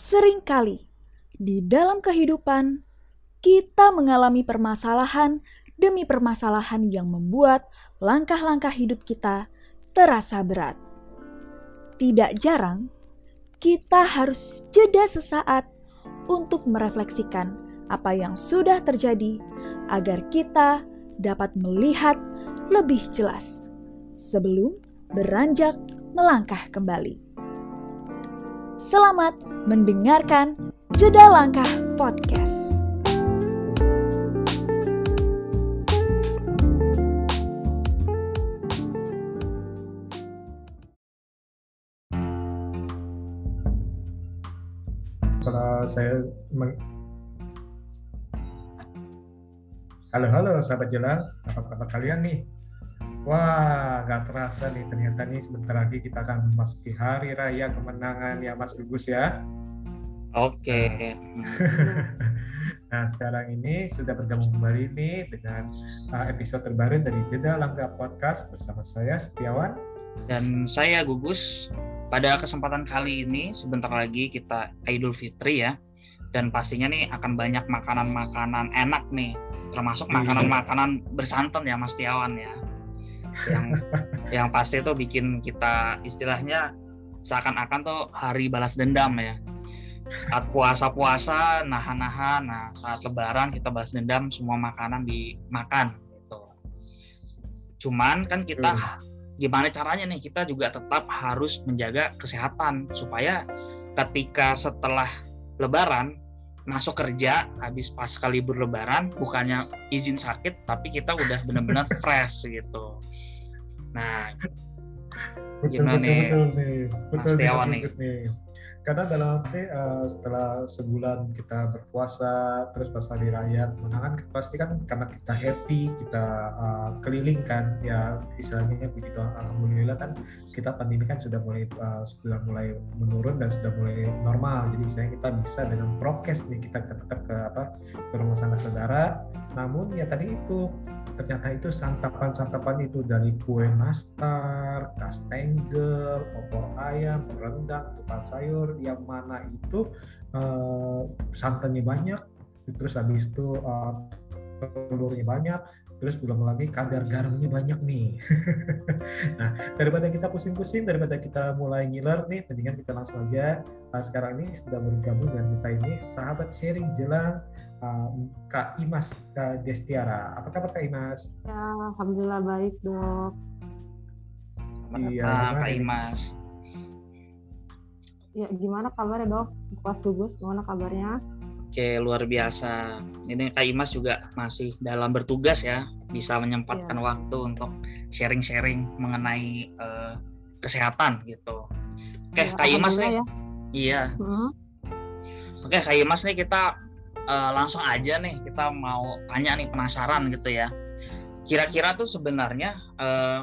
Seringkali di dalam kehidupan kita mengalami permasalahan demi permasalahan yang membuat langkah-langkah hidup kita terasa berat. Tidak jarang kita harus jeda sesaat untuk merefleksikan apa yang sudah terjadi agar kita dapat melihat lebih jelas sebelum beranjak melangkah kembali. Selamat mendengarkan Jeda Langkah Podcast. Saya meng... Halo halo sahabat jelang, apa kabar kalian nih? Wah, nggak terasa nih ternyata nih sebentar lagi kita akan memasuki hari raya kemenangan ya Mas Gugus ya. Oke. nah sekarang ini sudah bergabung kembali nih dengan uh, episode terbaru dari Jeda Langkah Podcast bersama saya Setiawan Dan saya Gugus. Pada kesempatan kali ini sebentar lagi kita Idul Fitri ya. Dan pastinya nih akan banyak makanan-makanan enak nih. Termasuk Iya. makanan-makanan bersantan ya Mas Tiawan ya. Yang yang pasti tuh bikin kita istilahnya seakan-akan tuh hari balas dendam ya. Saat puasa-puasa nahan-nahan, nah saat lebaran kita balas dendam semua makanan dimakan gitu. Cuman kan kita gimana caranya nih kita juga tetap harus menjaga kesehatan supaya ketika setelah lebaran masuk kerja habis pas libur lebaran bukannya izin sakit tapi kita udah benar-benar fresh gitu. Nah, Betul, Gimana betul, nih, betul nih. Betul Mas nih, Tiawan Mas nih? Gugus nih. Karena dalam arti eh, setelah sebulan kita berpuasa, terus pas hari raya kemenangan pasti kan karena kita happy, kita eh, keliling kan, ya istilahnya begitu. Alhamdulillah kan kita pandemi kan sudah mulai eh, sudah mulai menurun dan sudah mulai normal. Jadi misalnya kita bisa dengan prokes nih kita tetap ke apa ke rumah sanak saudara. Namun ya tadi itu ternyata itu santapan-santapan itu dari kue nastar, kastengel, opor ayam, rendang, tupat sayur, yang mana itu eh, santannya banyak, terus habis itu eh, telurnya banyak, terus belum lagi kadar garamnya banyak nih. nah daripada kita pusing-pusing, daripada kita mulai ngiler nih, mendingan kita langsung aja. Nah, sekarang ini sudah bergabung dengan kita ini sahabat sharing jelang eh, Kak Imas Kak Destiara. Apa kabar Kak Imas? Ya, alhamdulillah baik dok. Iya, Kak? Imas. Ya, gimana kabarnya dok? Pas gugus, gimana kabarnya? Oke, luar biasa. Ini Kak Imas juga masih dalam bertugas ya, bisa menyempatkan Iya. waktu untuk sharing-sharing mengenai eh, kesehatan gitu. Oke, Ya, Kak Imas nih. ya. Iya. Mm-mm. Oke, Kak Imas nih kita eh, langsung aja nih kita mau tanya nih penasaran gitu ya. Kira-kira tuh sebenarnya eh,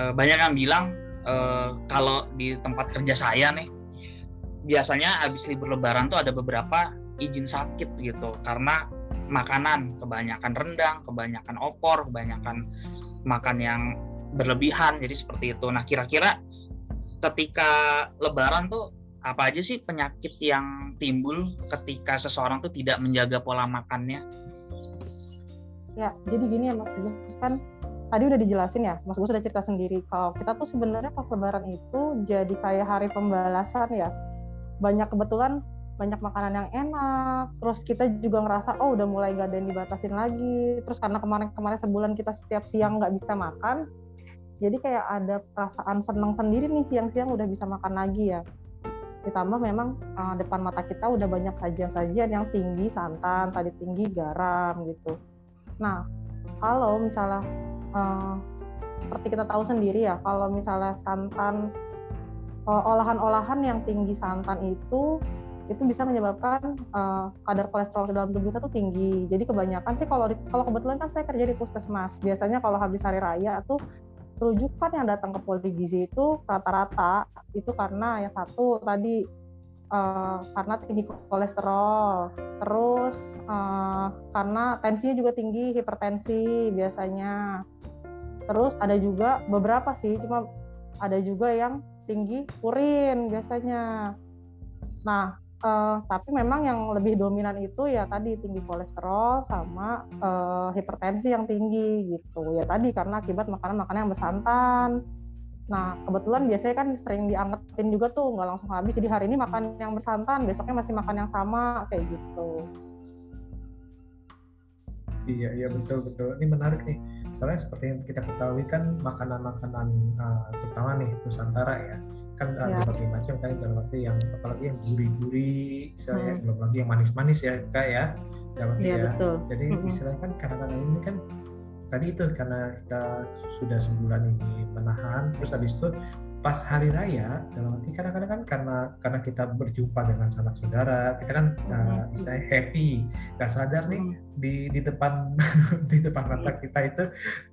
eh, banyak yang bilang eh, kalau di tempat kerja saya nih biasanya habis libur lebaran tuh ada beberapa izin sakit gitu karena makanan kebanyakan rendang, kebanyakan opor, kebanyakan makan yang berlebihan jadi seperti itu. Nah, kira-kira ketika lebaran tuh apa aja sih penyakit yang timbul ketika seseorang tuh tidak menjaga pola makannya? Ya, jadi gini ya Mas Gugus kan tadi udah dijelasin ya, Mas Gugus udah cerita sendiri kalau kita tuh sebenarnya pas Lebaran itu jadi kayak hari pembalasan ya. Banyak kebetulan banyak makanan yang enak, terus kita juga ngerasa oh udah mulai gak ada yang dibatasin lagi, terus karena kemarin-kemarin sebulan kita setiap siang nggak bisa makan, jadi kayak ada perasaan seneng sendiri nih siang-siang udah bisa makan lagi ya. Ditambah memang eh, depan mata kita udah banyak sajian-sajian yang tinggi santan, tadi tinggi garam gitu. Nah, kalau misalnya eh, seperti kita tahu sendiri ya, kalau misalnya santan eh, olahan-olahan yang tinggi santan itu itu bisa menyebabkan eh, kadar kolesterol di dalam tubuh kita tuh tinggi. Jadi kebanyakan sih kalau kalau kebetulan kan saya kerja di puskesmas. Biasanya kalau habis hari raya tuh rujukan yang datang ke poligizi itu rata-rata itu karena yang satu tadi eh, karena tinggi kolesterol, terus eh, karena tensinya juga tinggi, hipertensi biasanya. Terus ada juga beberapa sih, cuma ada juga yang tinggi urin biasanya. Nah, Uh, tapi memang yang lebih dominan itu ya tadi tinggi kolesterol sama uh, hipertensi yang tinggi gitu ya tadi karena akibat makanan-makanan yang bersantan. Nah kebetulan biasanya kan sering diangetin juga tuh nggak langsung habis jadi hari ini makan yang bersantan besoknya masih makan yang sama kayak gitu. Iya iya betul betul ini menarik nih soalnya seperti yang kita ketahui kan makanan-makanan uh, terutama nih Nusantara ya kan ya. ada berbagai macam kayak dalam arti yang apalagi yang gurih-gurih misalnya hmm. belum lagi yang manis-manis ya kak ya dalam arti ya, ya betul. jadi hmm. istilahnya kan kadang-kadang ini kan tadi itu karena kita sudah sebulan ini menahan terus habis itu pas hari raya dalam arti kadang-kadang kan karena karena kita berjumpa dengan sanak saudara kita kan uh, happy nggak sadar nih hmm. di di depan di depan mata kita itu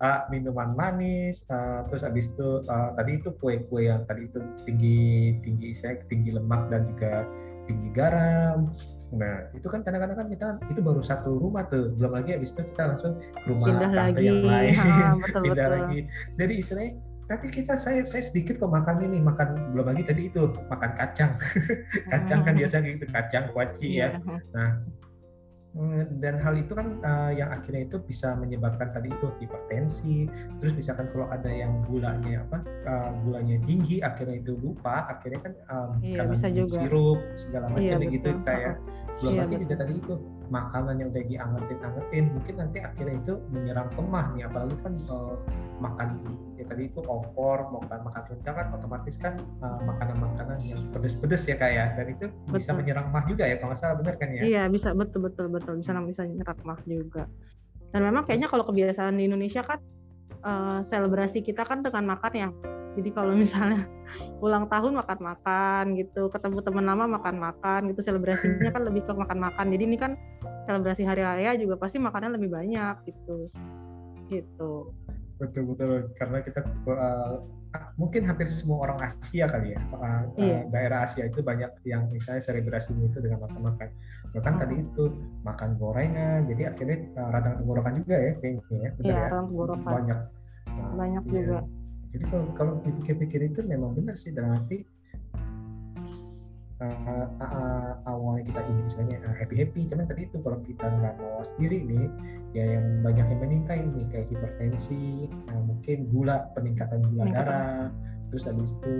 uh, minuman manis uh, terus habis itu uh, tadi itu kue-kue yang tadi itu tinggi tinggi saya tinggi lemak dan juga tinggi garam Nah, itu kan kadang-kadang kan kita itu baru satu rumah tuh, belum lagi habis itu kita langsung ke rumah pindah tante lagi. yang lain, ha, betul, pindah betul. lagi. Jadi istilahnya tapi kita saya saya sedikit kok makan ini makan belum lagi tadi itu makan kacang kacang kan hmm. biasa gitu kacang kuaci ya iya. nah mm, dan hal itu kan uh, yang akhirnya itu bisa menyebabkan tadi itu hipertensi terus misalkan kalau ada yang gulanya apa uh, gulanya tinggi akhirnya itu lupa akhirnya kan um, iya, karena bisa juga. sirup segala macam iya, gitu kayak belum iya, lagi juga tadi itu makanan yang udah diangetin angetin mungkin nanti akhirnya itu menyerang kemah nih apalagi kan uh, makan ya tadi itu opor makan makan rendang kan otomatis kan uh, makanan-makanan yang pedes-pedes ya kak ya. Dan itu betul. bisa menyerang mah juga ya kalau nggak salah benar kan ya? Iya bisa betul betul betul. Bisa bisa menyerang mah juga. Dan memang kayaknya kalau kebiasaan di Indonesia kan uh, selebrasi kita kan dengan makan ya. Jadi kalau misalnya ulang tahun makan-makan gitu ketemu teman lama makan-makan gitu selebrasinya kan lebih ke makan-makan. Jadi ini kan selebrasi hari raya juga pasti makanan lebih banyak gitu. Gitu. Betul betul. Karena kita uh, mungkin hampir semua orang Asia kali ya. Uh, iya. daerah Asia itu banyak yang misalnya selebrasi itu dengan makan-makan. Bahkan hmm. tadi itu makan gorengan jadi akhirnya uh, radang tenggorokan juga ya kayaknya ya benar iya, ya? banyak. Nah, banyak iya. juga. Jadi kalau kalau pikir-pikir itu memang benar sih dalam arti uh, uh, awalnya kita ingin misalnya uh, happy happy cuman tadi itu kalau kita nggak mau sendiri nih ya yang banyak yang meningkat ini kayak hipertensi uh, mungkin gula peningkatan gula darah terus habis itu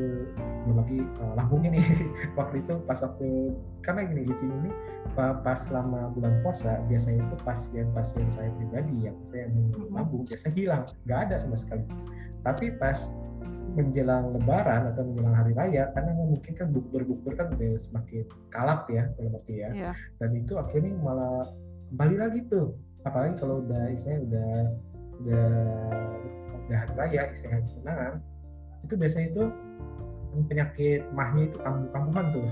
belum lagi uh, lambungnya nih waktu itu pas waktu karena gini lucu ini pas selama bulan puasa biasanya itu pasien-pasien saya pribadi yang saya lambung biasanya hilang nggak ada sama sekali. Tapi pas menjelang lebaran atau menjelang hari raya karena mungkin kan bukber-bukber kan udah semakin kalap ya dalam arti ya yeah. dan itu akhirnya malah kembali lagi tuh apalagi kalau udah istilahnya udah udah udah hari raya istilahnya kemenangan itu biasanya itu penyakit mahnya itu kambuh-kambuhan tuh.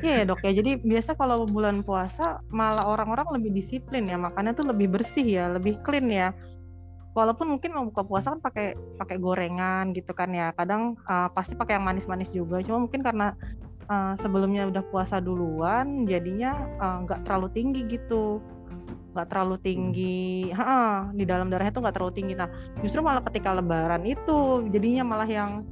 Iya yeah, dok ya. Jadi biasa kalau bulan puasa malah orang-orang lebih disiplin ya, makannya tuh lebih bersih ya, lebih clean ya walaupun mungkin mau buka puasa kan pakai pakai gorengan gitu kan ya. Kadang uh, pasti pakai yang manis-manis juga. Cuma mungkin karena uh, sebelumnya udah puasa duluan jadinya nggak uh, terlalu tinggi gitu. Nggak terlalu tinggi hmm. ha, di dalam darahnya tuh nggak terlalu tinggi. Nah justru malah ketika lebaran itu jadinya malah yang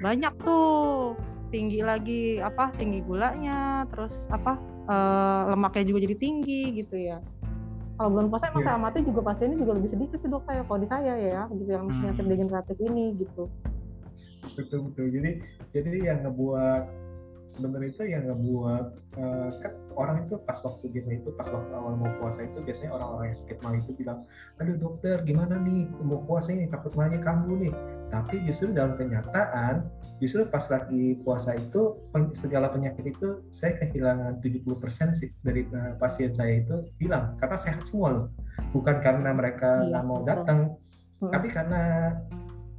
banyak tuh. Tinggi lagi apa tinggi gulanya terus apa uh, lemaknya juga jadi tinggi gitu ya kalau bulan puasa emang yeah. saya amati juga pasiennya juga lebih sedikit sih dok kayak kalau di saya ya gitu yang hmm. penyakit degeneratif ini gitu betul betul jadi jadi yang ngebuat sebenarnya itu yang ngebuat uh, kan orang itu pas waktu biasa itu pas waktu awal mau puasa itu biasanya orang-orang yang sakit mah itu bilang aduh dokter gimana nih? Mau puasa ini takut mahnya kamu nih. Tapi justru dalam kenyataan justru pas lagi puasa itu segala penyakit itu saya kehilangan 70% sih dari uh, pasien saya itu hilang karena sehat semua loh. Bukan karena mereka iya, nggak iya, mau datang hmm. tapi karena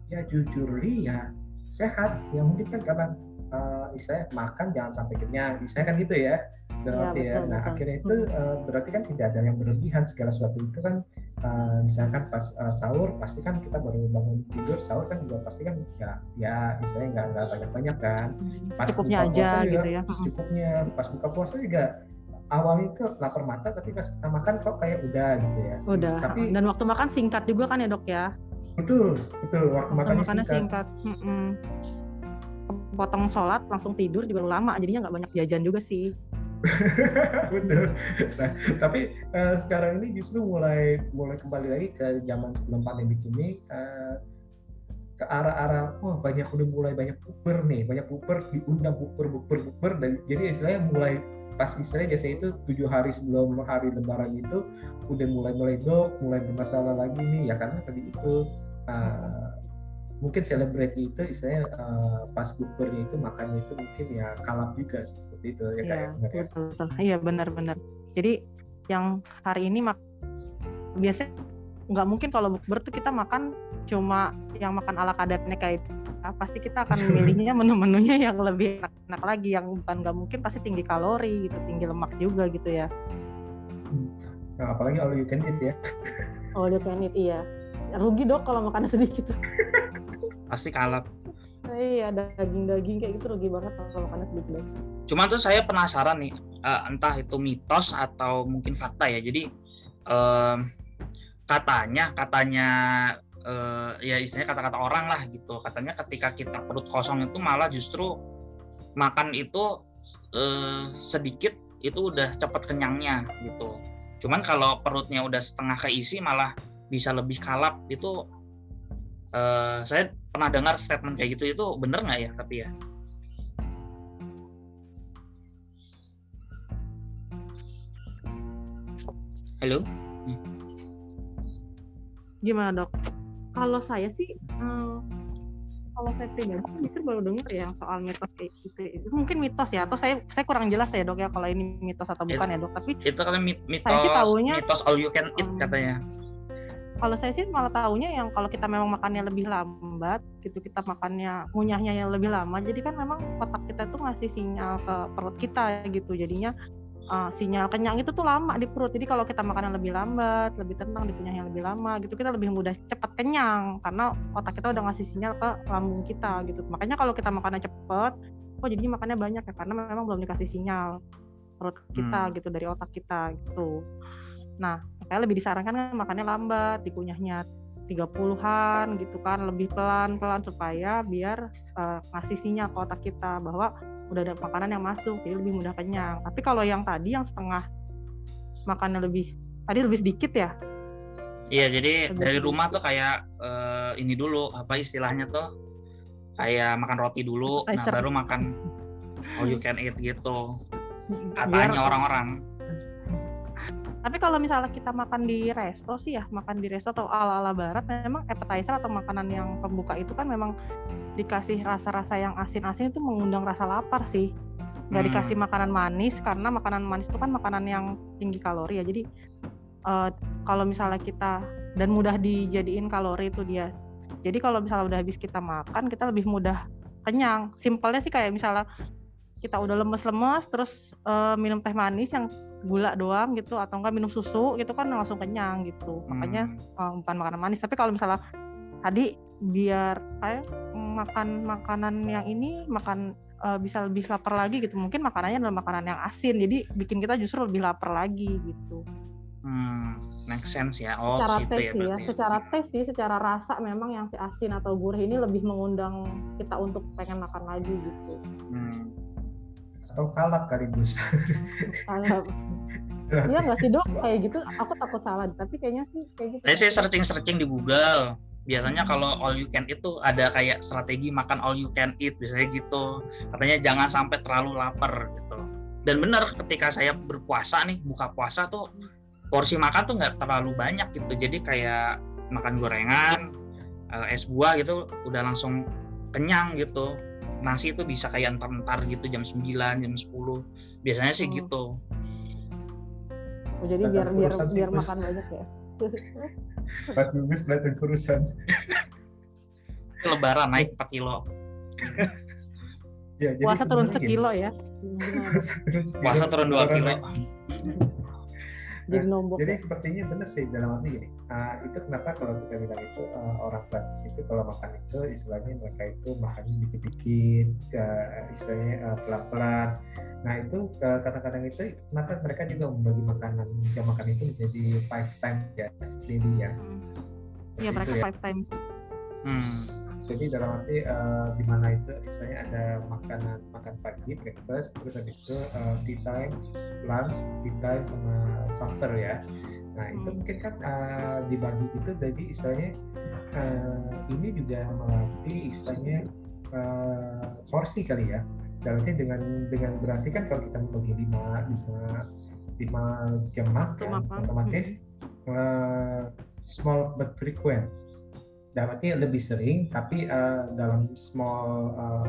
ya jujur ya sehat ya mungkin kan karena uh, istilahnya makan jangan sampai kenyang. Istilahnya kan gitu ya berarti ya, ya. nah betul. akhirnya itu uh, berarti kan tidak ada yang berlebihan segala sesuatu itu kan uh, misalkan pas uh, sahur pasti kan kita baru bangun tidur sahur kan juga pasti kan ya ya misalnya nggak nggak banyak banyak kan. Hmm, pas cukupnya buka aja puasa juga, gitu ya. Cukupnya pas buka puasa juga awalnya itu lapar mata tapi pas kita makan kok kayak udah gitu ya. Udah tapi dan waktu makan singkat juga kan ya dok ya? Betul betul. Waktu, makannya singkat, singkat. Potong sholat langsung tidur juga lama jadinya nggak banyak jajan juga sih Betul. Nah, tapi uh, sekarang ini justru mulai mulai kembali lagi ke zaman sebelum pandemi ini uh, ke arah-arah wah banyak udah mulai banyak puper nih, banyak puper diundang puper puper puper dan jadi istilahnya mulai pas istilahnya biasa itu tujuh hari sebelum hari lebaran itu udah mulai mulai dok mulai bermasalah lagi nih ya karena tadi itu uh, mungkin selebriti itu istilahnya uh, pas bukurnya itu makannya itu mungkin ya kalap juga seperti itu ya kayak iya, ya, betul, betul. iya benar-benar jadi yang hari ini mak biasanya nggak mungkin kalau bukber tuh kita makan cuma yang makan ala kadarnya kayak itu nah, pasti kita akan milihnya menu-menunya yang lebih enak-enak lagi yang bukan nggak mungkin pasti tinggi kalori gitu tinggi lemak juga gitu ya. Nah, apalagi all you can eat ya. All you can eat iya rugi dok kalau makannya sedikit. Pasti kalap iya daging-daging kayak gitu rugi banget kalau makannya sedikit cuma tuh saya penasaran nih uh, entah itu mitos atau mungkin fakta ya. Jadi uh, katanya katanya uh, ya istilahnya kata-kata orang lah gitu. Katanya ketika kita perut kosong itu malah justru makan itu uh, sedikit itu udah cepat kenyangnya gitu. Cuman kalau perutnya udah setengah keisi malah bisa lebih kalap itu uh, saya pernah dengar statement kayak gitu itu bener nggak ya? Tapi ya. Halo? Gimana dok? Kalau saya sih hmm, kalau saya pribadi justru baru dengar ya soal mitos kayak gitu. Itu mungkin mitos ya atau saya saya kurang jelas ya dok ya kalau ini mitos atau bukan It, ya dok. Tapi itu kan mitos saya sih tahunya, mitos all you can eat um, katanya kalau saya sih malah tahunya yang kalau kita memang makannya lebih lambat gitu kita makannya ngunyahnya yang lebih lama jadi kan memang otak kita tuh ngasih sinyal ke perut kita gitu. Jadinya uh, sinyal kenyang itu tuh lama di perut. Jadi kalau kita makan yang lebih lambat lebih tenang dikunyah yang lebih lama gitu kita lebih mudah cepat kenyang karena otak kita udah ngasih sinyal ke lambung kita gitu. Makanya kalau kita makannya cepet oh jadi makannya banyak ya? Karena memang belum dikasih sinyal perut kita hmm. gitu dari otak kita gitu. Nah kayak lebih disarankan kan makannya lambat dikunyahnya 30-an gitu kan lebih pelan-pelan supaya biar uh, ngasih sinyal ke otak kita bahwa udah ada makanan yang masuk jadi lebih mudah kenyang. Tapi kalau yang tadi yang setengah makannya lebih tadi lebih sedikit ya? Iya jadi lebih dari sedikit. rumah tuh kayak uh, ini dulu apa istilahnya tuh kayak makan roti dulu nah baru makan all you can eat gitu. Katanya orang-orang tapi kalau misalnya kita makan di resto sih ya, makan di resto atau ala-ala barat, memang appetizer atau makanan yang pembuka itu kan memang dikasih rasa-rasa yang asin-asin itu mengundang rasa lapar sih. Nggak hmm. dikasih makanan manis karena makanan manis itu kan makanan yang tinggi kalori ya. Jadi uh, kalau misalnya kita dan mudah dijadiin kalori itu dia. Jadi kalau misalnya udah habis kita makan, kita lebih mudah kenyang. Simpelnya sih kayak misalnya kita udah lemes-lemes terus uh, minum teh manis yang gula doang gitu atau enggak minum susu gitu kan langsung kenyang gitu. Hmm. makanya uh, bukan makanan manis. Tapi kalau misalnya tadi biar kayak makan makanan yang ini makan uh, bisa lebih lapar lagi gitu. Mungkin makanannya adalah makanan yang asin jadi bikin kita justru lebih lapar lagi gitu. Hmm, make sense ya. Oh secara tes ya, ya secara tes sih secara rasa memang yang si asin atau gurih ini lebih mengundang kita untuk pengen makan lagi gitu. Hmm atau kalap kali bus kalap. Iya nggak sih dok? Kayak gitu aku takut salah tapi kayaknya sih kayak gitu. Saya sih searching searching di Google. Biasanya kalau all you can eat tuh ada kayak strategi makan all you can eat biasanya gitu. Katanya jangan sampai terlalu lapar gitu. Dan benar ketika saya berpuasa nih buka puasa tuh porsi makan tuh nggak terlalu banyak gitu. Jadi kayak makan gorengan eh, es buah gitu udah langsung kenyang gitu nasi itu bisa kayak entar-entar gitu jam 9, jam 10. Biasanya sih oh. gitu. Oh, jadi biar biar biar makan banyak ya. Pas gugus kelihatan kurusan. Lebaran naik 4 kilo. ya, Puasa turun sekilo ya. Puasa turun 2 kilo jadi nah, nombok jadi ya? sepertinya benar sih dalam arti gini uh, itu kenapa kalau kita bilang itu uh, orang Prancis itu kalau makan itu istilahnya mereka itu makannya dikit-dikit uh, istilahnya uh, pelan-pelan nah itu uh, kadang-kadang itu kenapa mereka juga membagi makanan jam makan itu menjadi five times ya daily ya iya mereka ya. five times Hmm. Jadi dalam arti uh, di mana itu misalnya ada makanan makan pagi breakfast terus habis itu uh, tea time, lunch, tea time sama supper ya. Nah itu Hmm. mungkin kan uh, dibagi gitu jadi istilahnya uh, ini juga melatih istilahnya uh, porsi kali ya. Dalam arti dengan dengan berarti kan kalau kita membagi lima lima lima jam makan, otomatis uh, small but frequent dalam arti lebih sering tapi uh, dalam small uh,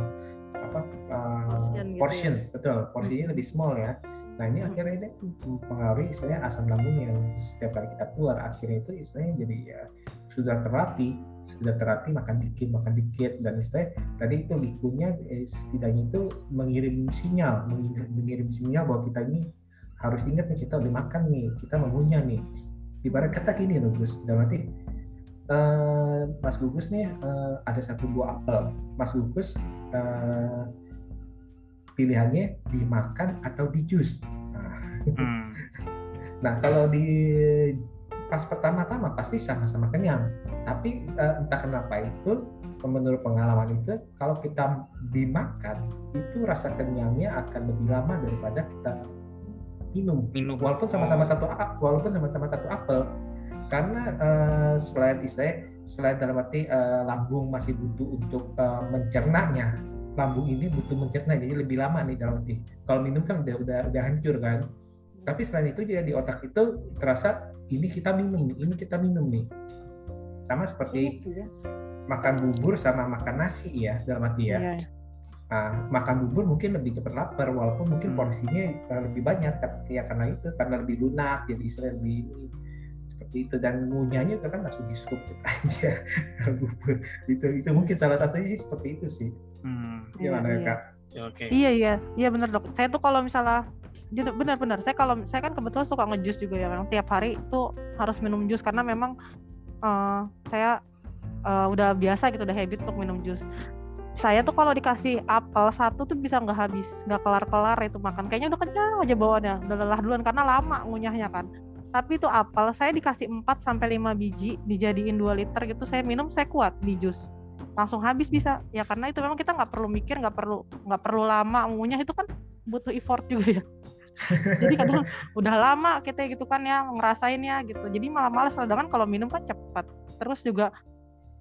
apa uh, Portion gitu portion betul. Porsinya lebih small ya. Nah ini Hmm. akhirnya ini mempengaruhi istilahnya asam lambung yang setiap kali kita keluar. Akhirnya itu istilahnya jadi ya sudah terlatih sudah terlatih makan dikit makan dikit dan istilahnya tadi itu gikunya eh, setidaknya itu mengirim sinyal mengirim, mengirim sinyal bahwa kita ini harus ingat nih kita udah makan nih kita mengunyah nih. Ibarat kata gini loh Gus. Dalam arti eh, Mas Gugus nih eh, ada satu buah apel Mas Gugus eh, pilihannya dimakan atau di jus nah, Hmm. Nah, kalau di pas pertama-tama pasti sama-sama kenyang. Tapi eh, entah kenapa itu menurut pengalaman itu kalau kita dimakan itu rasa kenyangnya akan lebih lama daripada kita minum. Minum. Walaupun sama-sama satu a- walaupun sama-sama satu apel. Karena eh, selain istilah selain dalam arti eh, lambung masih butuh untuk eh, mencernanya, lambung ini butuh mencerna jadi lebih lama nih dalam arti. Kalau minum kan udah udah udah hancur kan tapi selain itu juga di otak itu terasa ini kita minum nih, ini kita minum nih. Sama seperti Iya, makan bubur sama makan nasi ya dalam arti ya. iya. Nah, makan bubur mungkin lebih cepat lapar walaupun mungkin Hmm. porsinya lebih banyak tapi ya karena itu karena lebih lunak jadi istilah lebih seperti itu dan ngunyahnya juga kan langsung di scoop aja bubur itu itu mungkin salah satunya sih seperti itu sih Hmm. Iya, gimana iya. kak? Oke. Iya iya iya benar dok. Saya tuh kalau misalnya jadi benar-benar saya kalau saya kan kebetulan suka ngejus juga ya. Memang tiap hari itu harus minum jus karena memang eh, saya eh, udah biasa gitu udah habit untuk minum jus. Saya tuh kalau dikasih apel satu tuh bisa nggak habis, nggak kelar-kelar itu makan. Kayaknya udah kenyang aja bawaannya, udah lelah duluan karena lama ngunyahnya kan. Tapi itu apel saya dikasih 4 sampai 5 biji dijadiin 2 liter gitu saya minum saya kuat di jus. Langsung habis bisa. Ya karena itu memang kita nggak perlu mikir nggak perlu nggak perlu lama ngunyah itu kan butuh effort juga ya. Jadi kadang udah lama kita gitu kan ya ngerasainnya gitu. Jadi malah males sedangkan kalau minum kan cepat terus juga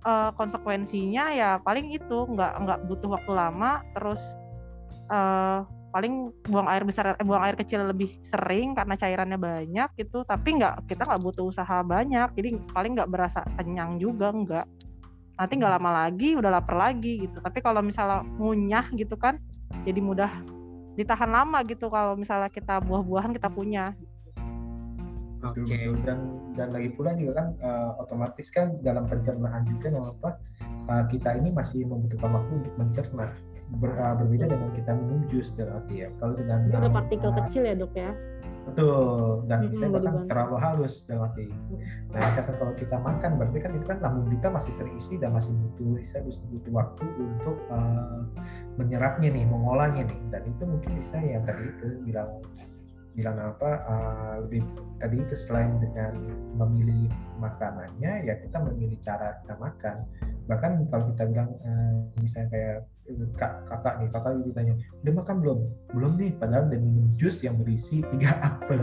eh, konsekuensinya ya paling itu nggak nggak butuh waktu lama terus eh, paling buang air besar eh, buang air kecil lebih sering karena cairannya banyak gitu tapi nggak kita nggak butuh usaha banyak jadi paling nggak berasa kenyang juga nggak. Nanti nggak lama lagi udah lapar lagi gitu. Tapi kalau misalnya ngunyah gitu kan jadi mudah ditahan lama gitu kalau misalnya kita buah-buahan kita punya. Oke. betul dan dan lagi pula juga kan eh, otomatis kan dalam pencernaan juga yang apa eh, kita ini masih membutuhkan waktu untuk mencerna Ber- eh, berbeda dengan kita minum jus dalam arti ya. Kalau dengan Itu ada partikel eh, kecil ya dok ya? Betul. Dan Mm-mm, misalnya bahkan terlalu halus dalam arti nah misalkan kalau kita makan berarti kan itu kan lambung kita masih terisi dan masih butuh saya bisa butuh waktu untuk eh, menyerapnya nih mengolahnya nih. Dan itu mungkin saya yang tadi itu bilang bilang apa eh, lebih tadi itu selain dengan memilih makanannya ya kita memilih cara kita makan. Bahkan kalau kita bilang eh, misalnya kayak kak, kakak nih kakak ditanya udah makan belum? Belum nih padahal udah minum jus yang berisi tiga apel.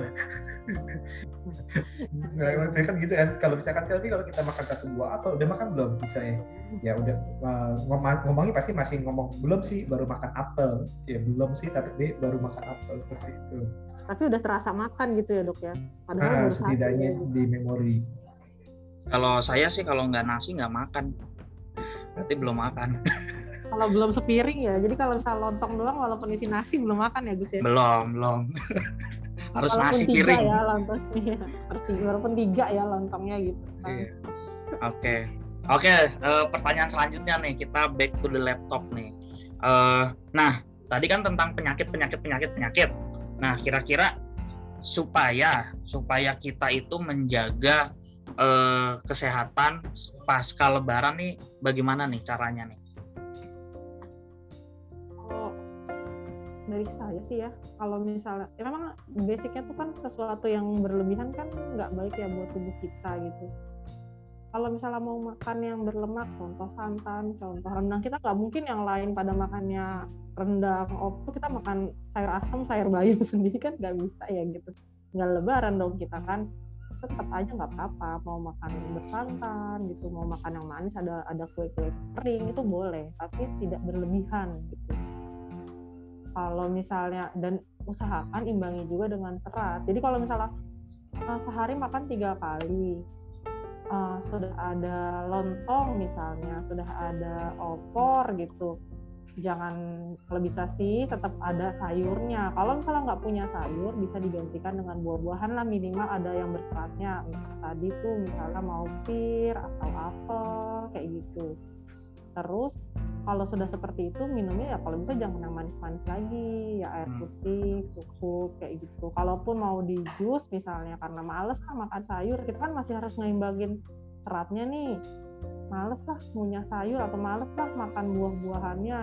Nah, saya kan gitu kan kalau misalkan tapi kalau kita makan satu buah apel udah makan belum? Misalnya ya. Udah eh, ngomong ngomongnya pasti masih ngomong belum sih baru makan apel. Ya belum sih tapi baru makan apel seperti itu. Tapi udah terasa makan gitu ya dok ya? Padahal ah, satu setidaknya ya. di memori. Kalau saya sih kalau nggak nasi nggak makan. Berarti belum makan. kalau belum sepiring ya jadi kalau misalnya lontong doang walaupun isi nasi belum makan ya Gus ya belum, belum. Harus walaupun nasi tiga piring. ya lontongnya harus tiga walaupun tiga ya lontongnya gitu kan. Iya. Oke. Oke, eh, pertanyaan selanjutnya nih, kita back to the laptop nih. Eh, nah, tadi kan tentang penyakit, penyakit, penyakit, penyakit. Nah, kira-kira supaya supaya kita itu menjaga eh, kesehatan pasca Lebaran nih, bagaimana nih caranya nih? kalau dari saya sih ya. Kalau misalnya ya memang basicnya tuh kan sesuatu yang berlebihan kan nggak baik ya buat tubuh kita gitu. Kalau misalnya mau makan yang berlemak contoh santan contoh rendang kita nggak mungkin yang lain pada makannya rendang. Oppo kita makan sayur asam sayur bayam sendiri kan nggak bisa ya gitu. Nggak lebaran dong kita kan tetap aja nggak apa-apa mau makan bersantan gitu mau makan yang manis ada ada kue-kue kering itu boleh tapi tidak berlebihan gitu. Kalau misalnya dan usahakan imbangi juga dengan serat. Jadi kalau misalnya uh, sehari makan tiga kali uh, sudah ada lontong misalnya sudah ada opor gitu jangan kalau bisa sih tetap ada sayurnya. Kalau misalnya nggak punya sayur bisa digantikan dengan buah-buahan lah. Minimal ada yang berseratnya. Tadi tuh misalnya mau pir atau apel kayak gitu. Terus kalau sudah seperti itu minumnya ya kalau bisa jangan yang manis-manis lagi. Ya air hmm. putih cukup kayak gitu. Kalaupun mau di jus misalnya karena males lah makan sayur kita kan masih harus ngeimbangin seratnya nih males lah punya sayur atau males lah makan buah-buahannya.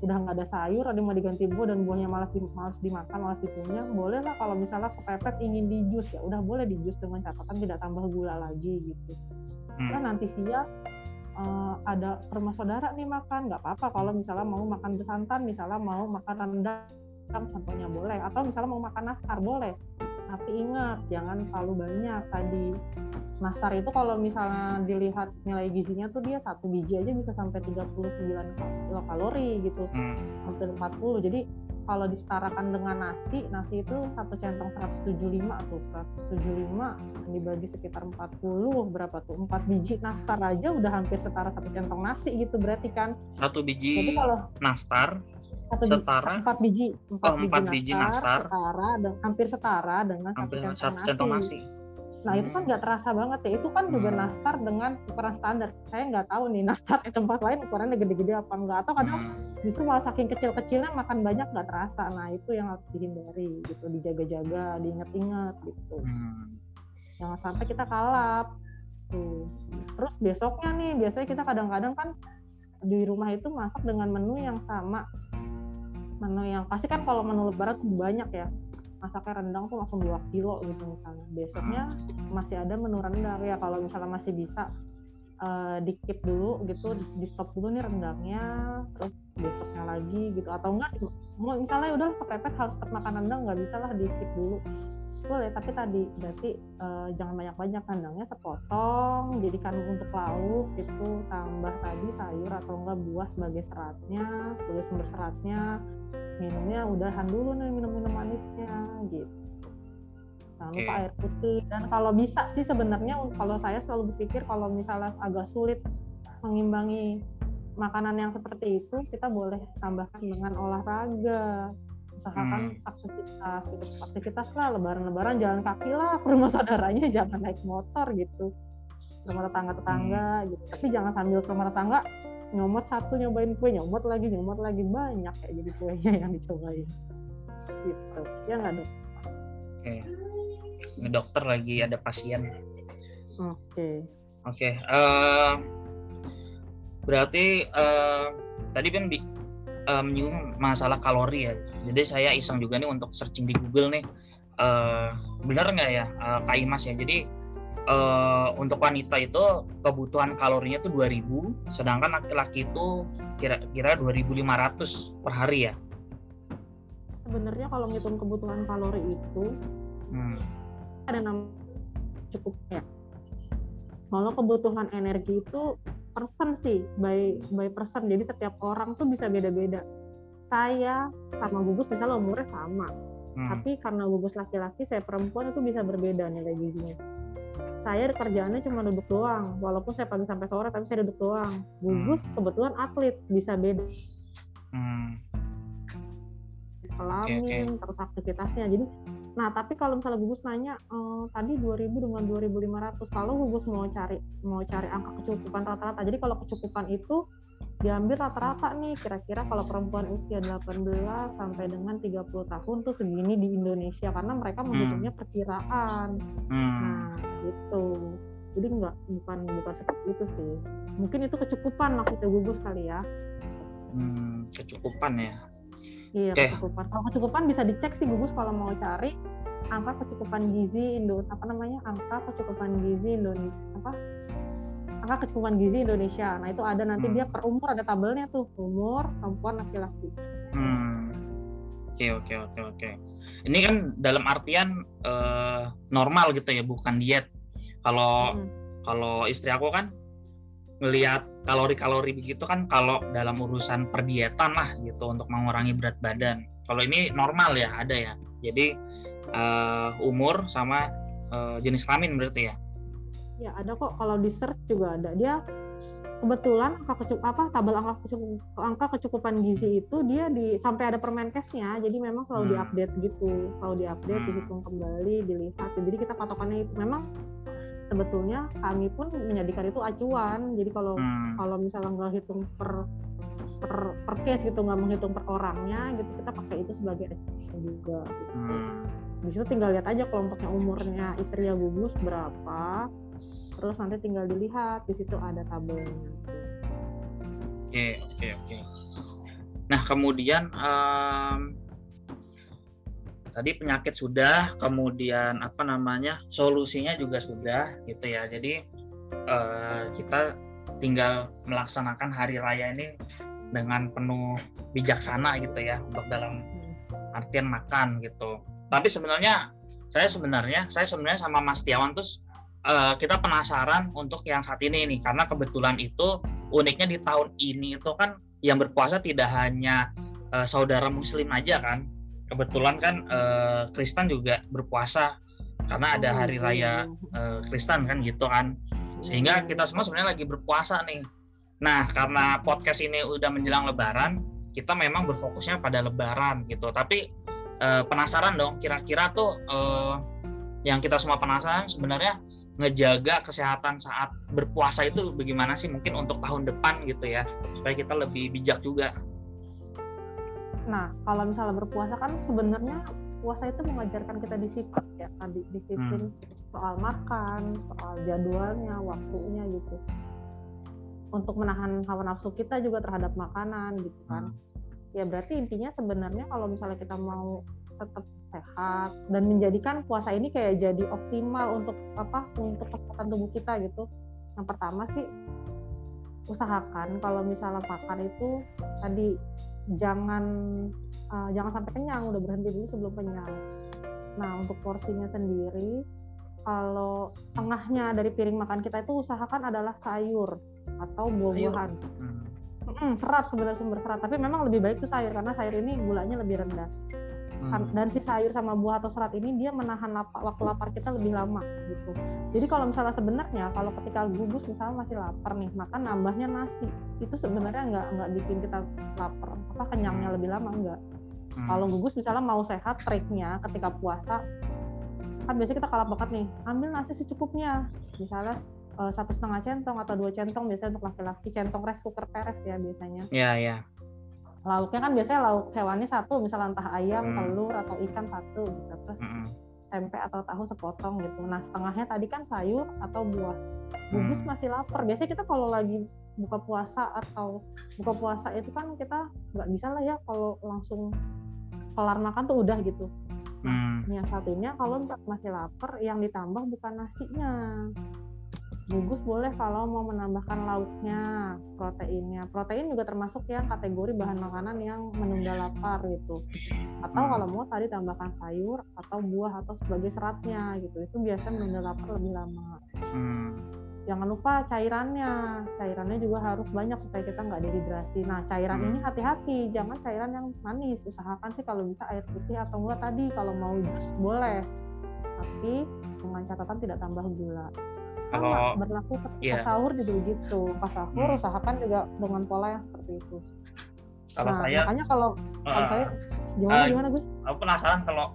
Udah nggak ada sayur ada mau diganti buah dan buahnya malas di, malas dimakan malas dikunyah boleh lah kalau misalnya kepepet ingin di jus. Ya udah boleh di jus dengan catatan tidak tambah gula lagi gitu. Hmm. nah nanti siang uh, ada rumah saudara nih makan nggak apa-apa kalau misalnya mau makan besantan misalnya mau makan rendang contohnya boleh. Atau misalnya mau makan nastar boleh tapi ingat jangan terlalu banyak tadi nastar itu kalau misalnya dilihat nilai gizinya tuh dia satu biji aja bisa sampai 39 kalori gitu hmm. hampir 40 jadi kalau disetarakan dengan nasi, nasi itu satu centong 175 tuh, 175 dibagi sekitar 40 berapa tuh? 4 biji nastar aja udah hampir setara satu centong nasi gitu berarti kan. Satu biji Jadi kalau nastar satu setara empat biji empat, oh, empat biji, nastar, nastar setara dan hampir setara dengan hampir satu centong nasi. nasi Nah itu kan nggak terasa banget ya. Itu kan juga hmm. nastar dengan ukuran standar. Saya nggak tahu nih nastar di tempat lain ukurannya gede-gede apa enggak. Atau kadang hmm. justru malah saking kecil-kecilnya makan banyak nggak terasa. Nah itu yang harus dihindari gitu. Dijaga-jaga, diinget-inget gitu. Hmm. Jangan sampai kita kalap. Tuh. Terus besoknya nih biasanya kita kadang-kadang kan di rumah itu masak dengan menu yang sama. Menu yang pasti kan kalau menu lebaran banyak ya. Masaknya rendang tuh langsung 2 kilo gitu misalnya. Besoknya masih ada menu rendang. Ya kalau misalnya masih bisa uh, di keep dulu gitu di stop dulu nih rendangnya terus besoknya lagi gitu. Atau enggak mau misalnya udah kepepet harus tetap makan rendang nggak bisa lah di keep dulu boleh tapi tadi berarti uh, jangan banyak-banyak rendangnya sepotong jadikan untuk lauk itu tambah tadi sayur atau enggak buah sebagai seratnya sebagai sumber seratnya. Minumnya udahan dulu nih minum-minum manisnya gitu. Jangan lupa air putih. Dan kalau bisa sih sebenarnya kalau saya selalu berpikir kalau misalnya agak sulit mengimbangi makanan yang seperti itu kita boleh tambahkan dengan olahraga usahakan hmm. aktivitas gitu aktivitas lah lebaran-lebaran jalan kaki lah ke rumah saudaranya jangan naik motor gitu ke rumah tetangga-tetangga hmm. gitu tapi jangan sambil ke rumah tetangga nyomot satu nyobain kue nyomot lagi nyomot lagi banyak kayak jadi kuenya yang dicobain gitu ya nggak dok oke okay. dokter lagi ada pasien oke okay. oke okay. uh, eh, berarti uh, tadi kan uh, menyinggung masalah kalori ya. Jadi saya iseng juga nih untuk searching di Google nih. Uh, benar nggak ya uh, Kak Imas ya? Jadi uh, untuk wanita itu kebutuhan kalorinya itu 2000 sedangkan laki-laki itu kira-kira 2500 per hari ya? Sebenarnya kalau ngitung kebutuhan kalori itu hmm. ada nama cukup ya. Kalau kebutuhan energi itu persen sih by by persen jadi setiap orang tuh bisa beda-beda saya sama gugus misalnya umurnya sama hmm. tapi karena gugus laki-laki saya perempuan itu bisa berbeda nilai gizinya saya kerjaannya cuma duduk doang walaupun saya pagi sampai sore tapi saya duduk doang gugus hmm. kebetulan atlet bisa beda hmm. kelamin okay, okay. terus aktivitasnya jadi nah tapi kalau misalnya gugus nanya ehm, tadi 2000 dengan 2500 kalau gugus mau cari mau cari angka kecukupan rata-rata jadi kalau kecukupan itu diambil rata-rata nih kira-kira kalau perempuan usia 18 sampai dengan 30 tahun tuh segini di Indonesia karena mereka menghitungnya hmm. perkiraan. Hmm. Nah, gitu. Jadi enggak bukan bukan seperti itu sih. Mungkin itu kecukupan maksudnya gugus kali ya. Hmm, kecukupan ya. Iya, okay. kecukupan. Kalau kecukupan bisa dicek sih gugus kalau mau cari angka kecukupan gizi Indo apa namanya? angka kecukupan gizi Indonesia apa? angka kecukupan gizi Indonesia. Nah itu ada nanti Hmm. dia per umur ada tabelnya tuh umur perempuan laki-laki. Hmm. Oke oke oke oke. Ini kan dalam artian eh, normal gitu ya, bukan diet. Kalau Hmm. kalau istri aku kan ngelihat kalori-kalori begitu kan kalau dalam urusan perdietan lah gitu untuk mengurangi berat badan. Kalau ini normal ya ada ya. Jadi eh, umur sama eh, jenis kelamin berarti ya. Ya ada kok kalau di search juga ada. Dia kebetulan angka kecukup apa tabel angka kecukup, angka kecukupan gizi itu dia di sampai ada permenkesnya. Jadi memang selalu Hmm. diupdate gitu. Selalu diupdate, Hmm. dihitung kembali, dilihat. Jadi kita patokannya itu memang sebetulnya kami pun menjadikan itu acuan. Jadi kalau Hmm. kalau misalnya nggak hitung per per, per case gitu nggak menghitung per orangnya gitu kita pakai itu sebagai acuan juga gitu. Hmm. di situ tinggal lihat aja kelompoknya umurnya istrinya gugus berapa terus nanti tinggal dilihat di situ ada tabelnya Oke, oke, oke. Nah, kemudian em, tadi penyakit sudah, kemudian apa namanya solusinya juga sudah, gitu ya. Jadi eh, kita tinggal melaksanakan hari raya ini dengan penuh bijaksana gitu ya, untuk dalam artian makan gitu. Tapi sebenarnya saya sebenarnya saya sebenarnya sama Mas Tiawan terus eh, kita penasaran untuk yang saat ini nih karena kebetulan itu uniknya di tahun ini itu kan yang berpuasa tidak hanya eh, saudara muslim aja kan kebetulan kan eh, Kristen juga berpuasa karena ada hari raya eh, Kristen kan gitu kan. Sehingga kita semua sebenarnya lagi berpuasa nih. Nah karena podcast ini udah menjelang lebaran kita memang berfokusnya pada lebaran gitu. Tapi eh, penasaran dong kira-kira tuh eh, yang kita semua penasaran sebenarnya ngejaga kesehatan saat berpuasa itu bagaimana sih? Mungkin untuk tahun depan gitu ya supaya kita lebih bijak juga nah kalau misalnya berpuasa kan sebenarnya puasa itu mengajarkan kita disiplin ya tadi disiplin soal makan soal jadwalnya waktunya gitu. Untuk menahan hawa nafsu kita juga terhadap makanan gitu kan. Ya berarti intinya sebenarnya kalau misalnya kita mau tetap sehat dan menjadikan puasa ini kayak jadi optimal untuk apa untuk kesehatan tubuh kita gitu. Yang pertama sih usahakan kalau misalnya makan itu tadi jangan uh, jangan sampai kenyang udah berhenti dulu sebelum kenyang. Nah untuk porsinya sendiri kalau tengahnya dari piring makan kita itu usahakan adalah sayur atau buah-buahan. Hmm. Mm, serat sebenarnya sumber serat tapi memang lebih baik tuh sayur karena sayur ini gulanya lebih rendah Hmm. dan si sayur sama buah atau serat ini dia menahan lapar, waktu lapar kita lebih lama gitu. Jadi kalau misalnya sebenarnya kalau ketika gugus misalnya masih lapar nih makan nambahnya nasi itu sebenarnya nggak nggak bikin kita lapar. Apa kenyangnya lebih lama? Enggak Hmm. kalau gugus misalnya mau sehat triknya ketika puasa kan biasanya kita kalah bakat nih ambil nasi secukupnya. Misalnya eh, satu setengah centong atau dua centong biasanya untuk laki-laki. Centong rice cooker peres ya biasanya. Ya ya lauknya kan biasanya lauk hewannya satu misalnya entah ayam Hmm. telur atau ikan satu gitu terus Hmm. tempe atau tahu sepotong gitu nah setengahnya tadi kan sayur atau buah gugus Hmm. masih lapar biasanya kita kalau lagi buka puasa atau buka puasa itu kan kita nggak bisa lah ya kalau langsung kelar makan tuh udah gitu Hmm. yang satunya kalau masih lapar yang ditambah bukan nasinya gugus boleh kalau mau menambahkan lauknya proteinnya. Protein juga termasuk yang kategori bahan makanan yang menunda lapar gitu. Atau Hmm. kalau mau tadi tambahkan sayur atau buah atau sebagai seratnya gitu. Itu biasanya menunda lapar lebih lama. Hmm. jangan lupa cairannya. Cairannya juga harus banyak supaya kita nggak dehidrasi. Nah cairan Hmm. ini hati-hati. Jangan cairan yang manis. Usahakan sih kalau bisa air putih atau enggak tadi. Kalau mau jus boleh. Tapi dengan catatan tidak tambah gula sama Kalau- berlaku ke iya. pas sahur juga begitu pas sahur Hmm. usahakan juga dengan pola yang seperti itu kalau nah saya makanya kalau kalau eh, saya gimana eh, gimana Gus aku penasaran kalau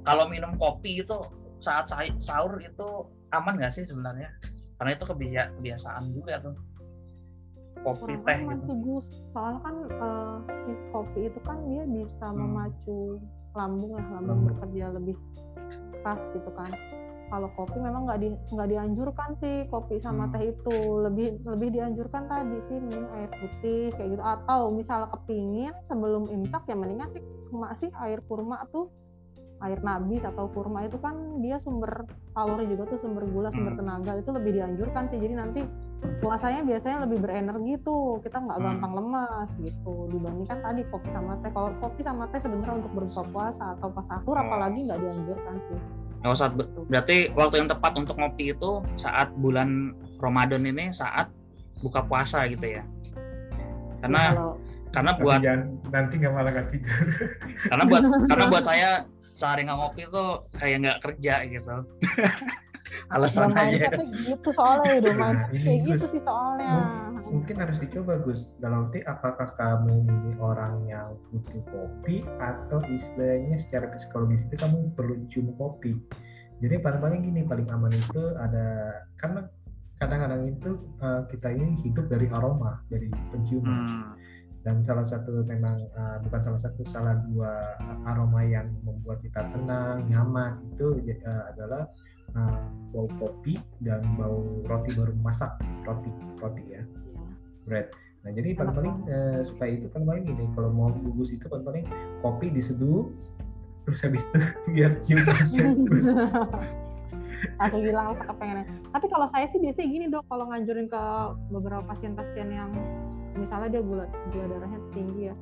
kalau minum kopi itu saat sa- sahur itu aman nggak sih sebenarnya karena itu kebia- kebiasaan juga tuh kopi kurang teh aman gitu sih Gus soalnya kan si kopi itu kan dia bisa Hmm. memacu lambung ya lambung Lambung. bekerja lebih keras gitu kan kalau kopi memang nggak di nggak dianjurkan sih kopi sama Hmm. teh itu. Lebih lebih dianjurkan tadi sih minum air putih kayak gitu. Atau misalnya kepingin sebelum imsak ya mendingan sih kurma sih air kurma tuh air nabis atau kurma itu kan dia sumber kalori juga tuh sumber gula sumber Hmm. tenaga itu lebih dianjurkan sih. Jadi nanti puasanya biasanya lebih berenergi tuh kita nggak Hmm. gampang lemas gitu. Dibandingkan tadi kopi sama teh. Kalau kopi sama teh sebenarnya untuk berbuka puasa atau pas sahur apalagi nggak dianjurkan sih Nggak usah ber- gitu. berarti waktu yang tepat untuk ngopi itu saat bulan Ramadan ini saat buka puasa gitu ya. Ya, Karena kalau karena Tapi buat jangan nanti nggak malah nggak tidur. karena buat karena buat saya sehari nggak ngopi tuh kayak nggak kerja gitu. Alasan udah aja. mindsetnya gitu soalnya udah Nah, mindsetnya kayak gitu sih soalnya Mungkin harus dicoba Gus. Dalam arti apakah kamu ini orang yang butuh kopi atau istilahnya secara psikologis itu kamu perlu cium kopi. Jadi paling-paling gini paling aman itu ada karena kadang-kadang itu eh, kita ini hidup dari aroma dari penciuman. Hmm. dan salah satu memang uh, bukan salah satu salah dua aroma yang membuat kita tenang nyaman itu uh, adalah uh, bau kopi dan bau roti baru masak. Roti roti ya. Bread nah jadi paling paling uh, supaya itu paling paling ini kalau mau bungkus itu paling paling kopi diseduh terus habis itu biar cium Gus. langsung hilang rasa kepengennya. Tapi kalau saya sih biasanya gini dok, kalau nganjurin ke beberapa pasien-pasien yang misalnya dia gula gula darahnya tinggi ya,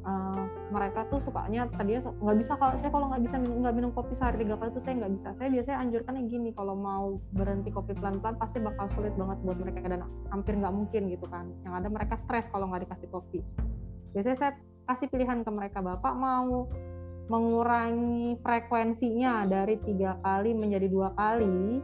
eh, mereka tuh sukanya tadinya nggak bisa kalau saya kalau nggak bisa minum nggak minum kopi sehari tiga kali tuh saya nggak bisa. Saya biasanya anjurkan yang gini, kalau mau berhenti kopi pelan-pelan pasti bakal sulit banget buat mereka dan hampir nggak mungkin gitu kan. Yang ada mereka stres kalau nggak dikasih kopi. Biasanya saya kasih pilihan ke mereka, bapak mau mengurangi frekuensinya dari tiga kali menjadi dua kali.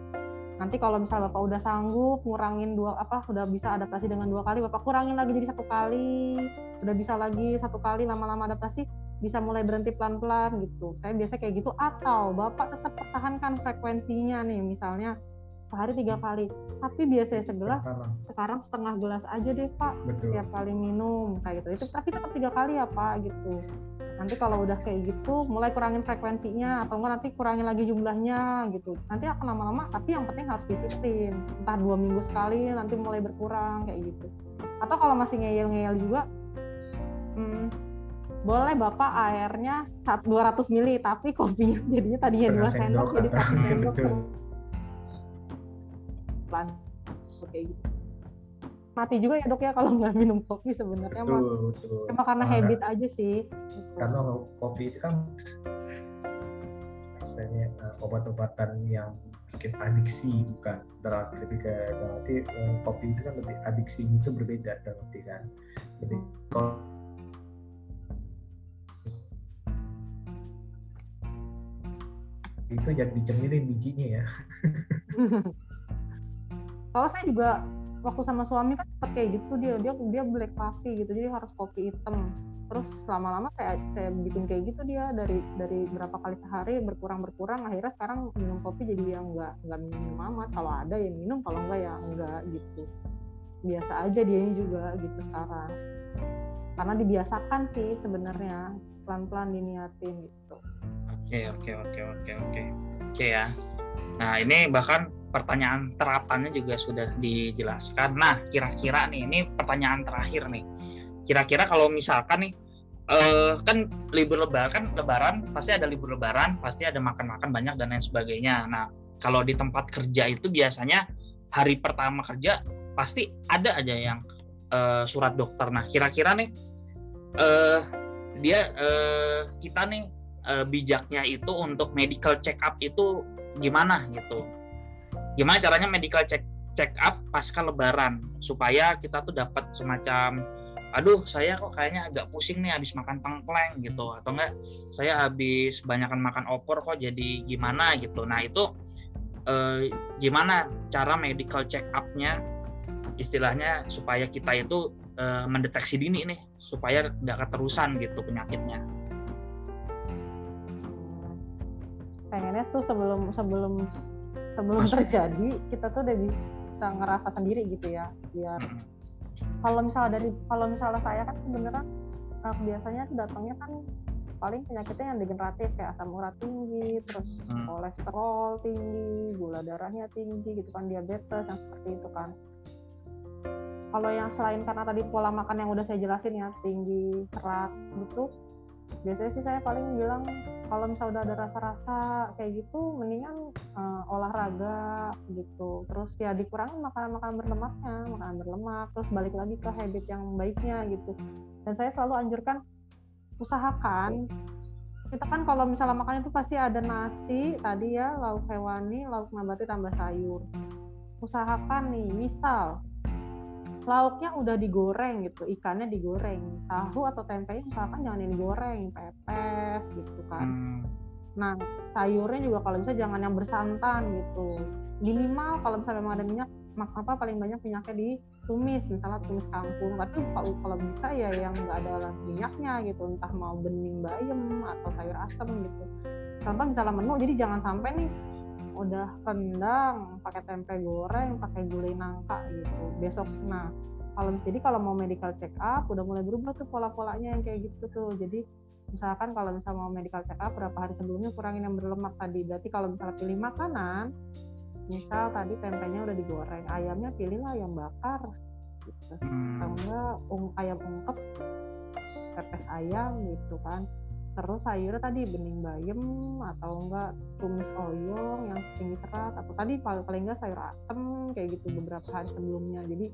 Nanti kalau misalnya bapak udah sanggup ngurangin dua apa udah bisa adaptasi dengan dua kali, bapak kurangin lagi jadi satu kali. Udah bisa lagi satu kali lama-lama adaptasi bisa mulai berhenti pelan-pelan gitu. Saya biasa kayak gitu atau bapak tetap pertahankan frekuensinya nih misalnya sehari tiga kali. Tapi biasanya segelas Salah. sekarang setengah gelas aja deh pak betul tiap kali minum kayak gitu itu tapi tetap tiga kali ya pak gitu nanti kalau udah kayak gitu mulai kurangin frekuensinya atau enggak nanti kurangin lagi jumlahnya gitu. Nanti akan lama-lama tapi yang penting harus disiplin. Entah dua minggu sekali nanti mulai berkurang kayak gitu. Atau kalau masih ngeyel-ngeyel juga hmm, boleh bapak airnya sat- 200 mili tapi kopinya jadinya tadinya dua sendok jadi satu sendok pelan kayak gitu mati juga ya dok ya kalau nggak minum kopi sebenarnya mah betul betul. Cuma karena Ah, habit aja sih karena kopi itu kan misalnya uh, obat-obatan yang bikin adiksi bukan? Berarti lebih ke berarti uh, kopi itu kan lebih adiksi itu berbeda berarti kan? Jadi kalau itu jangan dicemilin bijinya ya. Kalau saya juga waktu sama suami kan sempet kayak gitu dia dia dia black coffee gitu jadi harus kopi hitam. Terus lama-lama kayak saya bikin kayak gitu dia dari dari berapa kali sehari berkurang berkurang akhirnya sekarang minum kopi jadi yang nggak nggak minum amat. Kalau ada ya minum kalau enggak ya enggak gitu. Biasa aja dia juga gitu sekarang. Karena dibiasakan sih sebenarnya pelan-pelan diniatin gitu. Oke oke oke oke oke. Oke ya. Nah ini bahkan pertanyaan terapannya juga sudah dijelaskan. Nah kira-kira nih ini pertanyaan terakhir nih. Kira-kira kalau misalkan nih eh kan libur lebaran kan lebaran pasti ada libur lebaran pasti ada makan-makan banyak dan lain sebagainya. Nah kalau di tempat kerja itu biasanya hari pertama kerja pasti ada aja yang eh, surat dokter. Nah kira-kira nih eh dia eh, kita nih eh, bijaknya itu untuk medical check up itu gimana gitu. Gimana caranya medical check check up pasca lebaran supaya kita tuh dapat semacam aduh saya kok kayaknya agak pusing nih habis makan tengkleng gitu atau enggak saya habis banyakan makan opor kok jadi gimana gitu. Nah, itu eh, gimana cara medical check up-nya istilahnya supaya kita itu eh, mendeteksi dini nih supaya nggak keterusan gitu penyakitnya. pengennya tuh sebelum sebelum sebelum Masuk. terjadi kita tuh udah bisa ngerasa sendiri gitu ya biar Mm. kalau misalnya dari kalau misalnya saya kan sebenarnya eh, biasanya datangnya kan paling penyakitnya yang degeneratif kayak asam urat tinggi terus Hmm. kolesterol tinggi gula darahnya tinggi gitu kan diabetes yang seperti itu kan kalau yang selain karena tadi pola makan yang udah saya jelasin ya tinggi serat gitu biasanya sih saya paling bilang kalau misalnya udah ada rasa-rasa kayak gitu mendingan uh, olahraga gitu. Terus ya dikurangin makanan-makanan berlemaknya makanan berlemak terus balik lagi ke habit yang baiknya gitu. Dan saya selalu anjurkan usahakan. Kita kan kalau misalnya makan itu pasti ada nasi tadi ya lauk hewani lauk nabati tambah sayur. Usahakan nih misal lauknya udah digoreng gitu ikannya digoreng. Tahu atau tempe misalkan jangan yang digoreng pepes gitu kan. Hmm. nah sayurnya juga kalau bisa jangan yang bersantan gitu. Minimal kalau misalnya memang ada minyak apa paling banyak minyaknya di tumis misalnya tumis kangkung tapi kalau, kalau bisa ya yang nggak ada minyaknya gitu entah mau bening bayam atau sayur asem gitu. Contoh misalnya menu jadi jangan sampai nih udah rendang pakai tempe goreng pakai gulai nangka gitu besok. Nah kalau jadi kalau mau medical check up udah mulai berubah tuh pola-polanya yang kayak gitu tuh. Jadi misalkan kalau misalnya mau medical check up berapa hari sebelumnya kurangin yang berlemak tadi. Berarti kalau misalnya pilih makanan misal tadi tempenya udah digoreng ayamnya pilihlah ayam bakar gitu. Hmm. atau enggak um, ayam ungkep pepes ayam gitu kan terus sayurnya tadi bening bayem atau enggak tumis oyong yang tinggi serat atau tadi paling paling enggak sayur asem kayak gitu beberapa hari sebelumnya. Jadi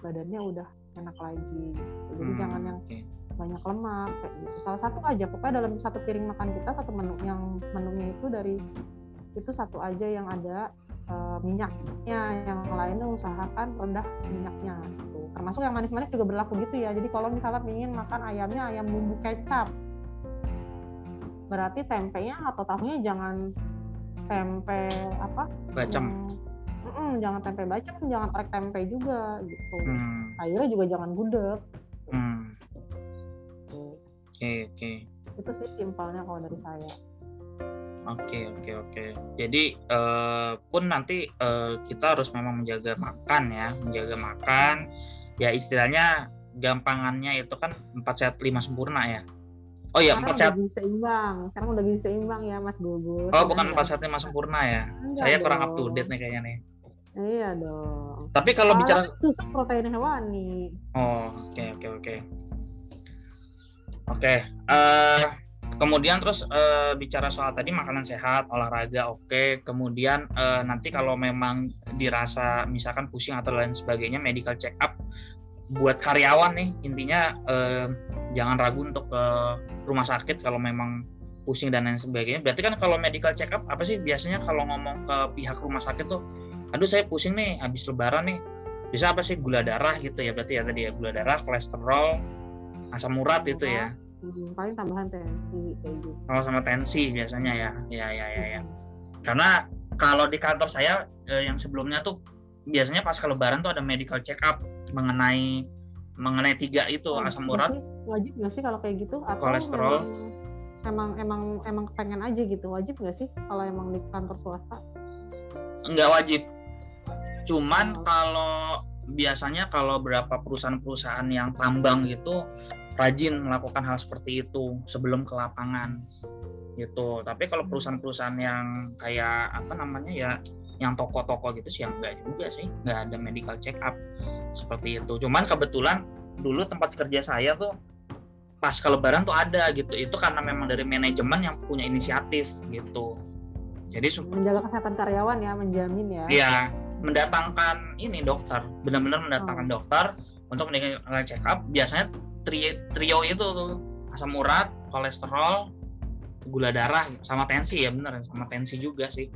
badannya udah enak lagi. Jadi hmm, jangan yang banyak lemak kayak gitu. Salah satu aja pokoknya dalam satu piring makan kita satu menu yang menunya itu dari itu satu aja yang ada uh, minyaknya. Yang lainnya usahakan rendah minyaknya gitu. termasuk yang manis-manis juga berlaku gitu ya. Jadi kalau misalnya ingin makan ayamnya ayam bumbu kecap berarti tempenya atau tahunya jangan tempe apa? Bacem. Mm, mm, jangan tempe bacem jangan orek tempe juga gitu. Hmm. sayurnya juga jangan gudeg. Hmm. oke okay, oke. Okay. itu sih simpelnya kalau dari saya. Oke oke oke. Jadi uh, pun nanti uh, kita harus memang menjaga makan ya menjaga makan. Ya istilahnya gampangannya itu kan empat sehat lima sempurna ya Oh iya, empat sehat. Udah seimbang. Sekarang udah gizi seimbang ya, Mas Gugus. Oh, bukan empat sehat lima sempurna ya? Enggak Saya dong. kurang up to date nih kayaknya nih. Iya dong. Tapi kalau bicara susu protein hewani. Oh, oke okay, oke okay, oke. Okay. Oke, okay. uh, eh, kemudian terus uh, bicara soal tadi makanan sehat, olahraga, oke. Okay. Kemudian uh, nanti kalau memang dirasa misalkan pusing atau lain sebagainya, medical check up buat karyawan nih intinya uh, jangan ragu untuk ke rumah sakit kalau memang pusing dan lain sebagainya. Berarti kan kalau medical check up apa sih biasanya kalau ngomong ke pihak rumah sakit tuh, aduh saya pusing nih habis lebaran nih. Bisa apa sih gula darah gitu ya berarti ya tadi ya gula darah, kolesterol, asam urat itu ya. Hmm, paling tambahan tensi kayak gitu. Oh sama tensi biasanya ya. Ya ya ya ya. Karena kalau di kantor saya eh, yang sebelumnya tuh biasanya pas ke lebaran tuh ada medical check up mengenai mengenai tiga itu oh, asam urat. wajib nggak sih kalau kayak gitu? Atau kolesterol. emang emang emang pengen aja gitu wajib nggak sih kalau emang di kantor swasta? Nggak wajib. Cuman oh. kalau biasanya kalau berapa perusahaan-perusahaan yang tambang gitu rajin melakukan hal seperti itu sebelum ke lapangan gitu. Tapi kalau perusahaan-perusahaan yang kayak apa namanya ya yang toko-toko gitu sih yang enggak juga sih. Nggak ada medical check up seperti itu. Cuman kebetulan dulu tempat kerja saya tuh pas ke lebaran tuh ada gitu. Itu karena memang dari manajemen yang punya inisiatif gitu. Jadi menjaga kesehatan karyawan ya menjamin ya. Iya mendatangkan ini dokter. Benar-benar mendatangkan oh. dokter untuk meningkatkan check up. Biasanya trio, trio itu tuh asam urat kolesterol gula darah sama tensi ya benar. Sama tensi juga sih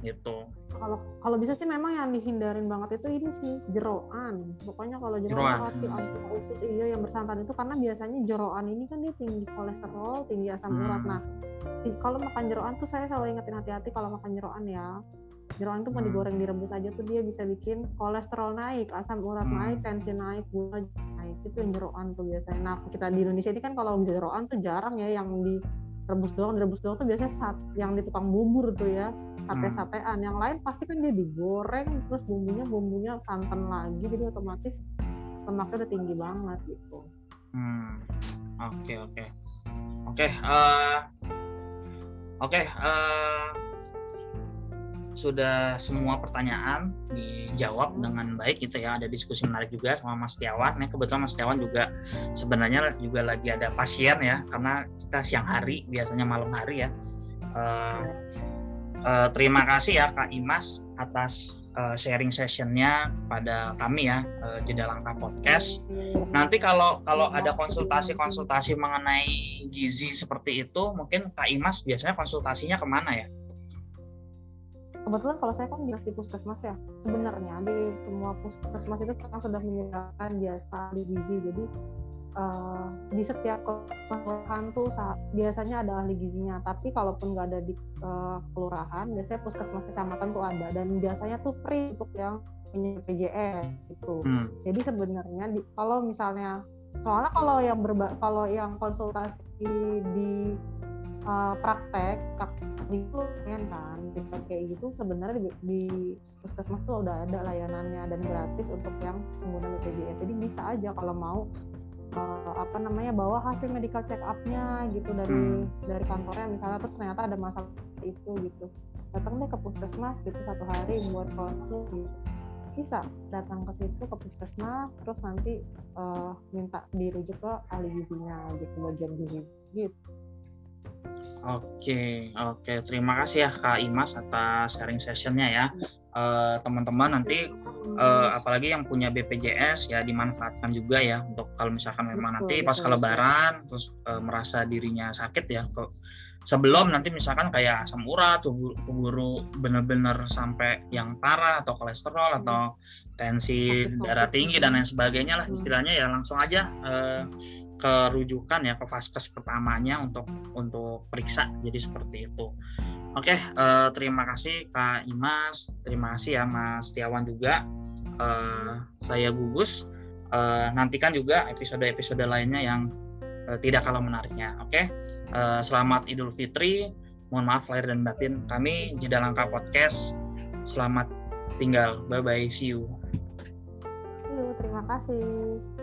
gitu kalau kalau bisa sih memang yang dihindarin banget itu ini sih jeroan. Pokoknya kalau jeroan hati anti usus iya yang bersantan itu karena biasanya jeroan ini kan dia tinggi kolesterol tinggi asam hmm. urat nah kalau makan jeroan tuh saya selalu ingetin hati-hati kalau makan jeroan ya. Jeroan itu mau hmm. digoreng direbus aja tuh dia bisa bikin kolesterol naik asam urat hmm. naik tensi naik gula naik. Itu yang jeroan tuh biasanya. Nah kita di Indonesia ini kan kalau jeroan tuh jarang ya yang di rebus doang rebus doang tuh biasanya saat yang di tukang bubur tuh ya sate-satean yang lain pasti kan dia digoreng terus bumbunya bumbunya santan lagi jadi otomatis lemaknya udah tinggi banget gitu hmm oke oke oke eh, oke eh, sudah semua pertanyaan dijawab dengan baik gitu ya. Ada diskusi menarik juga sama Mas Tiawan. Nah, kebetulan Mas Tiawan juga sebenarnya juga lagi ada pasien ya, karena kita siang hari biasanya malam hari ya. Uh, uh, terima kasih ya Kak Imas atas uh, sharing sessionnya pada kami ya uh, jeda langkah podcast. Nanti kalau kalau ada konsultasi-konsultasi mengenai gizi seperti itu, mungkin Kak Imas biasanya konsultasinya ke mana ya? Kebetulan kalau saya kan di puskesmas ya, sebenarnya di semua puskesmas itu sekarang sudah menyediakan jasa ahli gizi. Jadi uh, di setiap kelurahan tuh biasanya ada ahli gizinya. Tapi kalaupun nggak ada di uh, kelurahan biasanya puskesmas kecamatan tuh ada. Dan biasanya tuh free untuk yang punya PJS gitu. Hmm. jadi sebenarnya di, kalau misalnya soalnya kalau yang berba kalau yang konsultasi di uh, praktek praktek di kan bisa kayak gitu sebenarnya di, di puskesmas tuh udah ada layanannya dan gratis untuk yang pengguna BPJS jadi bisa aja kalau mau uh, apa namanya bawa hasil medical check up-nya gitu dari hmm. dari kantornya misalnya terus ternyata ada masalah itu gitu. Datang deh ke puskesmas gitu satu hari buat konsul gitu. Bisa datang ke situ ke puskesmas terus nanti uh, minta dirujuk ke ahli gizinya gitu bagian gizi. Gitu Oke, oke. Terima kasih ya Kak Imas atas sharing sessionnya ya. Eh, teman-teman uh, nanti uh, apalagi yang punya BPJS ya dimanfaatkan juga ya untuk kalau misalkan memang nanti pas lebaran terus uh, merasa dirinya sakit ya kok sebelum nanti misalkan kayak asam urat keburu benar-benar sampai yang parah atau kolesterol atau tensi darah tinggi dan lain sebagainya lah istilahnya ya langsung aja uh, ke rujukan ya ke vaskes pertamanya untuk untuk periksa jadi seperti itu Oke, uh, terima kasih Kak Imas, terima kasih ya Mas Tiawan juga. Uh, saya gugus. Uh, nantikan juga episode-episode lainnya yang uh, tidak kalah menariknya. Oke, uh, selamat Idul Fitri. Mohon maaf lahir dan batin. Kami Jeda Langkah Podcast. Selamat tinggal. Bye bye. See you. terima kasih.